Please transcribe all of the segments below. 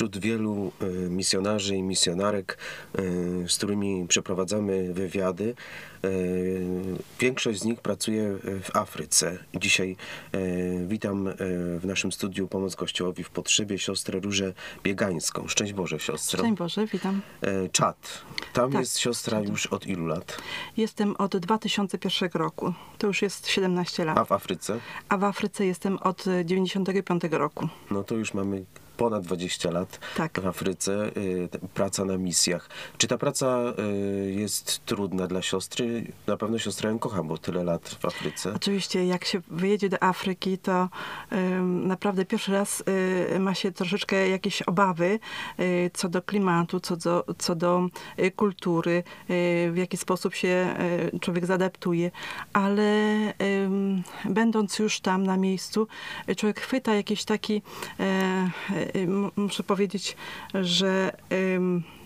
wśród wielu y, misjonarzy i misjonarek, y, z którymi przeprowadzamy wywiady, y, większość z nich pracuje w Afryce. Dzisiaj witam w naszym studiu Pomoc Kościołowi w Potrzebie siostrę Różę Biegańską. Szczęść Boże, siostro. Szczęść Boże, witam. E, Czad. Tam Tak, jest siostra już od ilu lat? Jestem od 2001 roku. To już jest 17 lat. A w Afryce? A w Afryce jestem od 95 roku. No to już mamy ponad 20 lat Tak. w Afryce, y, praca na misjach. Czy ta praca y, jest trudna dla siostry? Na pewno siostra ją kocha, bo tyle lat w Afryce. Oczywiście, jak się wyjedzie do Afryki, to naprawdę pierwszy raz y, ma się troszeczkę jakieś obawy co do klimatu, co do, co do kultury, w jaki sposób się człowiek zaadaptuje, ale będąc już tam na miejscu, człowiek chwyta jakiś taki, muszę powiedzieć, że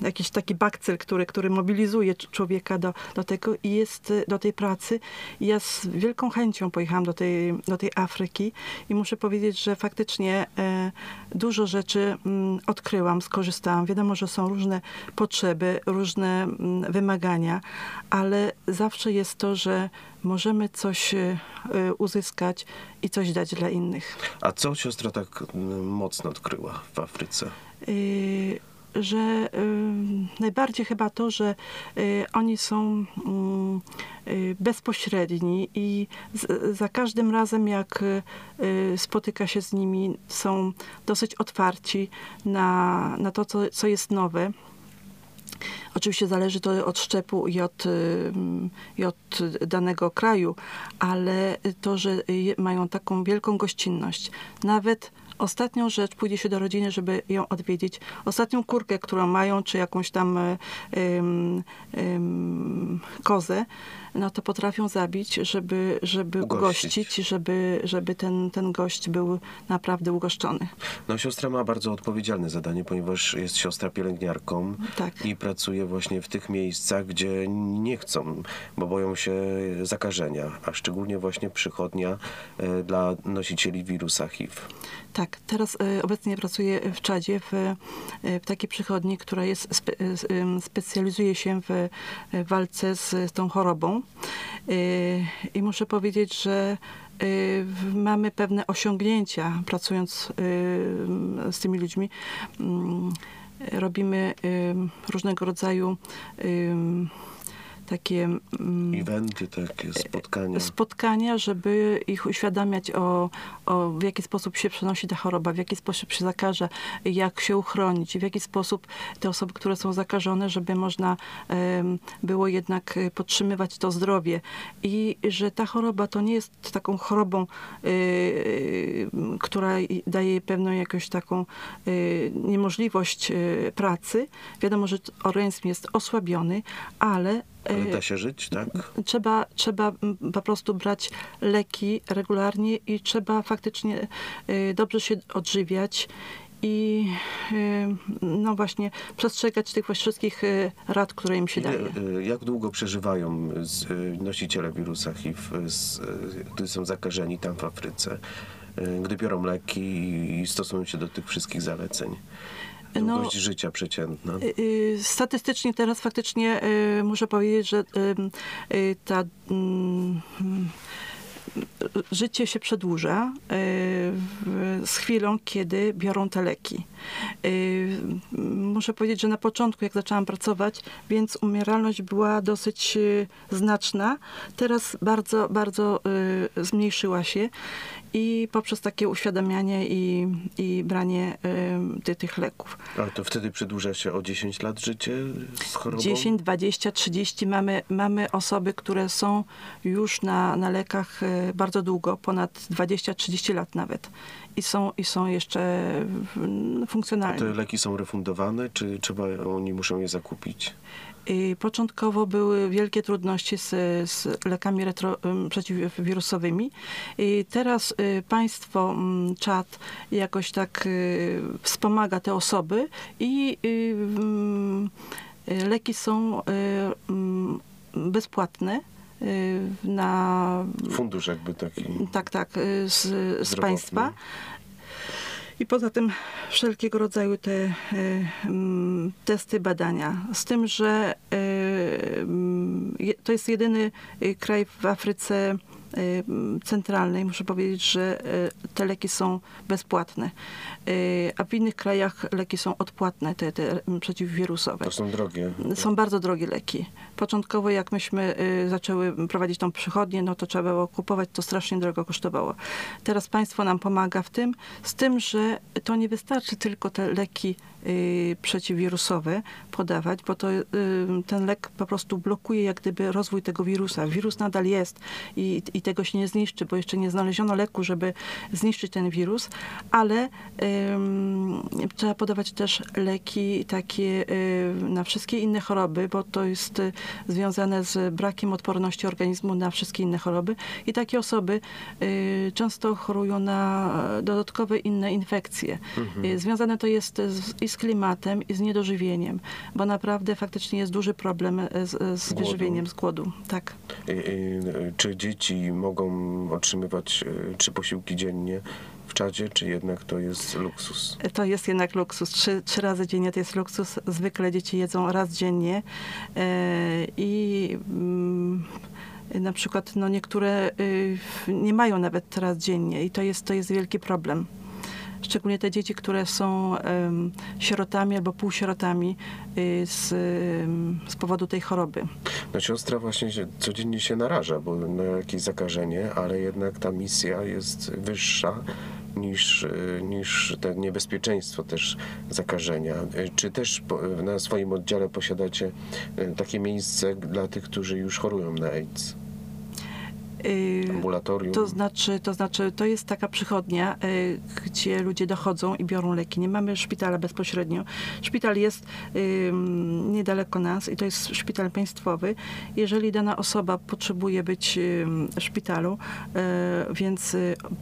jakiś taki bakcyl, który, który mobilizuje cz- człowieka do, do tego i jest y, do tej pracy. I ja z wielką chęcią pojechałam do tej, do tej Afryki i muszę powiedzieć, że faktycznie e, dużo rzeczy odkryłam, skorzystałam. Wiadomo, że są różne potrzeby, różne wymagania, ale zawsze jest to, że możemy coś y, y, uzyskać i coś dać dla innych. A co siostra tak y, mocno odkryła w Afryce? Y, że y, najbardziej chyba to, że y, oni są mm, y, bezpośredni i z, za każdym razem, jak y, y, spotyka się z nimi, są dosyć otwarci na, na to, co, co jest nowe. Oczywiście zależy to od szczepu i od, i od danego kraju, ale to, że mają taką wielką gościnność. Nawet ostatnią rzecz, pójdzie się do rodziny, żeby ją odwiedzić. Ostatnią kurkę, którą mają, czy jakąś tam y, ym, ym, kozę, no to potrafią zabić, żeby, żeby Ugościć. ugościć, żeby, żeby ten, ten gość był naprawdę ugoszczony. No siostra ma bardzo odpowiedzialne zadanie, ponieważ jest siostra pielęgniarką Tak. i pracuje właśnie w tych miejscach, gdzie nie chcą, bo boją się zakażenia, a szczególnie właśnie przychodnia e, dla nosicieli wirusa HIV. Tak, teraz e, obecnie pracuję w Czadzie, w, e, w takiej przychodni, która jest, spe, specjalizuje się w walce z tą chorobą. E, I muszę powiedzieć, że w- mamy pewne osiągnięcia pracując e, z tymi ludźmi. Mm, Robimy różnego rodzaju takie mm, Eventy, takie spotkania. spotkania, żeby ich uświadamiać o, o w jaki sposób się przenosi ta choroba, w jaki sposób się zakaże, jak się uchronić, w jaki sposób te osoby, które są zakażone, żeby można było jednak e, podtrzymywać to zdrowie. I że ta choroba to nie jest taką chorobą, y, która daje pewną jakąś taką niemożliwość pracy. Wiadomo, że organizm jest osłabiony, ale Ale y, da się żyć, tak? trzeba, trzeba po prostu brać leki regularnie i trzeba faktycznie y, dobrze się odżywiać i y, no właśnie przestrzegać tych wszystkich rad, które im się Ile, daje. e, jak długo przeżywają e, nosiciele wirusa HIV, e, gdy są zakażeni tam w Afryce, e, gdy biorą leki i stosują się do tych wszystkich zaleceń? No, Długość życia przeciętna. Y, y, Statystycznie teraz faktycznie y, muszę powiedzieć, że ta mm, życie się przedłuża z chwilą, kiedy biorą te leki. Muszę powiedzieć, że na początku, jak zaczęłam pracować, więc umieralność była dosyć znaczna. Teraz bardzo, bardzo zmniejszyła się i poprzez takie uświadamianie i, i branie ty, tych leków. Ale to wtedy przedłuża się o 10 lat życie z chorobą? 10, 20, 30 mamy, mamy osoby, które są już na, na lekach e, bardzo długo, ponad 20-30 lat nawet. I są, I są jeszcze w- A funkcjonalne. te leki są refundowane, czy trzeba, oni muszą je zakupić? I Początkowo były wielkie trudności z, z lekami retro, przeciwwirusowymi. I teraz y, państwo czat jakoś tak y, wspomaga te osoby i y, leki są bezpłatne na Fundusz jakby taki. tak, tak, z, z państwa. I poza tym wszelkiego rodzaju te e, testy, badania. Z tym, że e, to jest jedyny e, kraj w Afryce centralnej, muszę powiedzieć, że y, te leki są bezpłatne. Y, A w innych krajach leki są odpłatne, te, te przeciwwirusowe. To są drogie. Są bardzo drogie leki. Początkowo jak myśmy y, zaczęły prowadzić tą przychodnię, no to trzeba było kupować, to strasznie drogo kosztowało. Teraz państwo nam pomaga w tym, z tym, że to nie wystarczy tylko te leki y, przeciwwirusowe podawać, bo to y, ten lek po prostu blokuje jak gdyby rozwój tego wirusa. Wirus nadal jest i, i tego się nie zniszczy, bo jeszcze nie znaleziono leku, żeby zniszczyć ten wirus, ale trzeba podawać też leki takie y, na wszystkie inne choroby, bo to jest y, związane z brakiem odporności organizmu na wszystkie inne choroby i takie osoby y, często chorują na dodatkowe inne infekcje. Y, Związane to jest z, z klimatem, i z niedożywieniem, bo naprawdę faktycznie jest duży problem y, z, z Głodu. wyżywieniem, z głodu. Tak. Czy dzieci mogą otrzymywać y, trzy posiłki dziennie w czadzie, czy jednak to jest luksus? To jest jednak luksus. Trzy, trzy razy dziennie to jest luksus. Zwykle dzieci jedzą raz dziennie e, i mm, na przykład no, niektóre y, nie mają nawet raz dziennie i to jest, to jest wielki problem. Szczególnie te dzieci, które są sierotami albo półsierotami y, z, z powodu tej choroby. No siostra właśnie się, codziennie się naraża bo na jakieś zakażenie, ale jednak ta misja jest wyższa niż, y, niż to niebezpieczeństwo też zakażenia. Y, Czy też na swoim oddziale posiadacie takie miejsce dla tych, którzy już chorują na AIDS? Y, Ambulatorium? To znaczy, to znaczy, to jest taka przychodnia, y, gdzie ludzie dochodzą i biorą leki. Nie mamy szpitala bezpośrednio. Szpital jest niedaleko nas i to jest szpital państwowy. Jeżeli dana osoba potrzebuje być w szpitalu, y, więc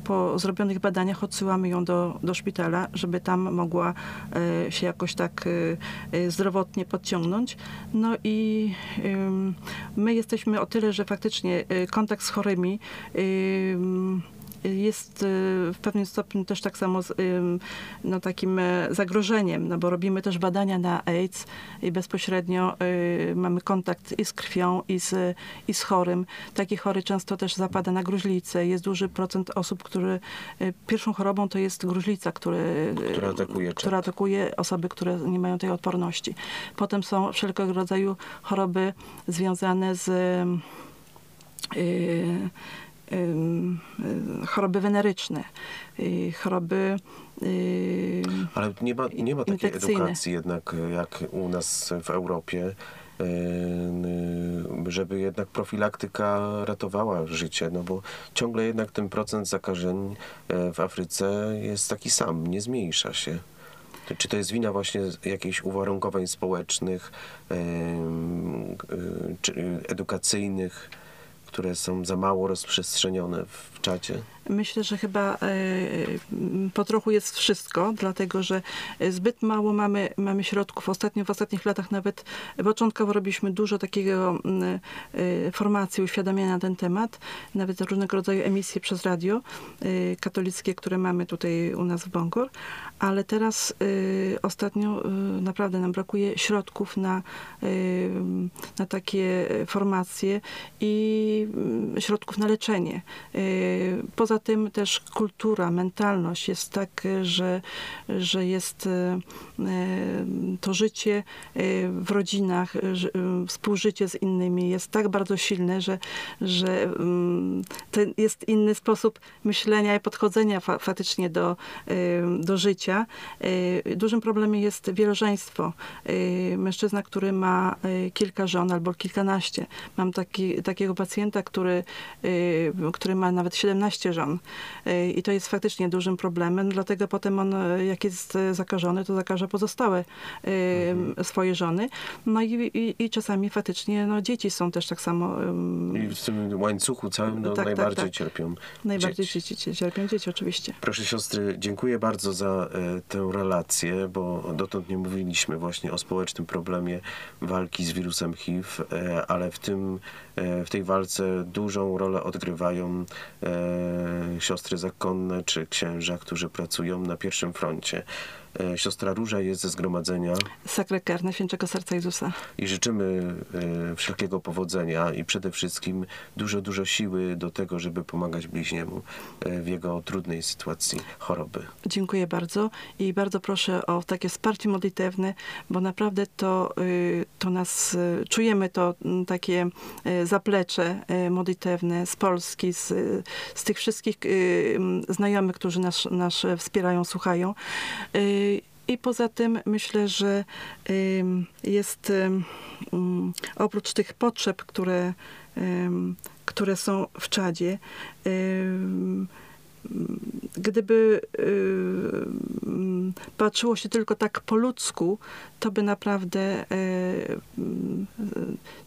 po zrobionych badaniach odsyłamy ją do, do szpitala, żeby tam mogła się jakoś tak zdrowotnie podciągnąć. No i my jesteśmy o tyle, że faktycznie kontakt z chorymi ym, jest y, w pewnym stopniu też tak samo z, no, takim e, zagrożeniem, no bo robimy też badania na AIDS i bezpośrednio y, mamy kontakt i z krwią, i z, i z chorym. Taki chory często też zapada na gruźlicę. Jest duży procent osób, które y, pierwszą chorobą to jest gruźlica, który, Która atakuje czad. która atakuje osoby, które nie mają tej odporności. Potem są wszelkiego rodzaju choroby związane z choroby weneryczne, y, choroby y, Ale nie ma, nie ma takiej edukacji jednak jak u nas w Europie, żeby jednak profilaktyka ratowała życie, no bo ciągle jednak ten procent zakażeń w Afryce jest taki sam, nie zmniejsza się. Czy to jest wina właśnie jakichś uwarunkowań społecznych, edukacyjnych, które są za mało rozprzestrzenione w Myślę, że chyba e, m, po trochu jest wszystko, dlatego że zbyt mało mamy, mamy środków. Ostatnio, w ostatnich latach nawet początkowo robiliśmy dużo takiego m, e, formacji, uświadamiania na ten temat, nawet różnego rodzaju emisje przez radio e, katolickie, które mamy tutaj u nas w Bongor, ale teraz e, ostatnio e, naprawdę nam brakuje środków na, e, na takie formacje i mm, środków na leczenie. E, Poza tym też kultura, mentalność jest tak, że, że jest e, e, to życie w rodzinach, współżycie z innymi jest tak bardzo silne, że, że mm, jest inny sposób myślenia i podchodzenia fa faktycznie do, do życia. Dużym problemem jest wielożeństwo. Mężczyzna, który ma kilka żon albo kilkanaście. Mam taki, takiego pacjenta, który, który ma nawet 17 żon. E, I to jest faktycznie dużym problemem, dlatego potem on, e, jak jest zakażony, to zakaże pozostałe e, swoje żony. No i, i, i czasami faktycznie no, dzieci są też tak samo. I w tym łańcuchu całym no, Tak, tak, najbardziej tak. cierpią Najbardziej dzieci. dzieci. cierpią dzieci oczywiście. Proszę siostry, dziękuję bardzo za e, tę relację, bo dotąd nie mówiliśmy właśnie o społecznym problemie walki z wirusem HIV, e, ale w, tym, e, w tej walce dużą rolę odgrywają siostry zakonne czy księża, którzy pracują na pierwszym froncie. E, Siostra Róża jest ze zgromadzenia Sakreker Najświętszego Serca Jezusa. i życzymy e, wszelkiego powodzenia i przede wszystkim dużo, dużo siły do tego, żeby pomagać bliźniemu e, w jego trudnej sytuacji choroby. Dziękuję bardzo i bardzo proszę o takie wsparcie modlitewne, bo naprawdę to, y, to nas, y, czujemy to mm, takie y, zaplecze modlitewne z Polski, z, z tych wszystkich mm, znajomych, którzy nas, nas wspierają, słuchają. I poza tym myślę, że jest mm, oprócz tych potrzeb, które, które są w czadzie, gdyby y, patrzyło się tylko tak po ludzku, to by naprawdę y, mm,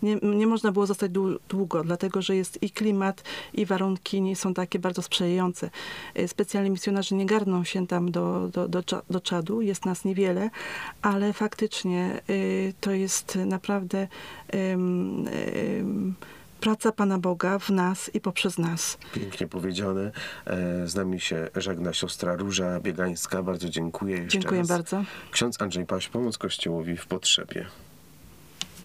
nie, nie można było zostać dłu- długo, dlatego że jest i klimat, i warunki nie są takie bardzo sprzyjające. Y, Specjalni misjonarze nie garną się tam do, do, do, do czadu, jest nas niewiele, ale faktycznie y, to jest naprawdę praca Pana Boga w nas i poprzez nas. Pięknie powiedziane. E, Z nami się żegna siostra Róża Biegańska. Bardzo dziękuję Dziękuję bardzo. Ksiądz Andrzej Paś, pomoc Kościołowi w potrzebie.